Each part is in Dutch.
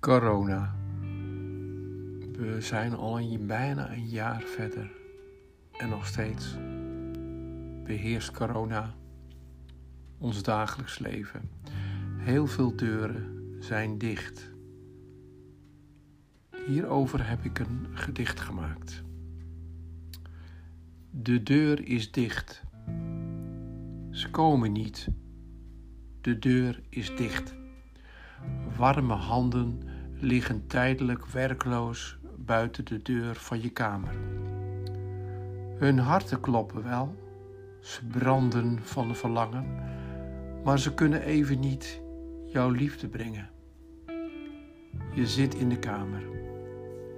Corona. We zijn al een, bijna een jaar verder en nog steeds beheerst corona ons dagelijks leven. Heel veel deuren zijn dicht. Hierover heb ik een gedicht gemaakt. De deur is dicht. Ze komen niet. De deur is dicht. Warme handen liggen tijdelijk werkloos buiten de deur van je kamer. Hun harten kloppen wel, ze branden van verlangen, maar ze kunnen even niet jouw liefde brengen. Je zit in de kamer.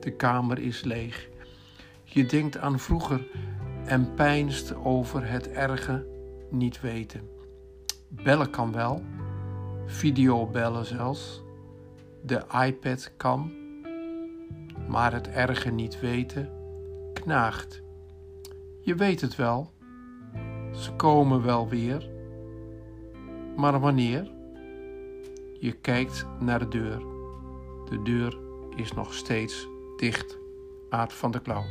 De kamer is leeg. Je denkt aan vroeger en pijnst over het erge niet weten. Bellen kan wel, videobellen zelfs. De iPad kan, maar het erge niet weten knaagt. Je weet het wel, ze komen wel weer, maar wanneer? Je kijkt naar de deur. De deur is nog steeds dicht. Aard van de Klauw.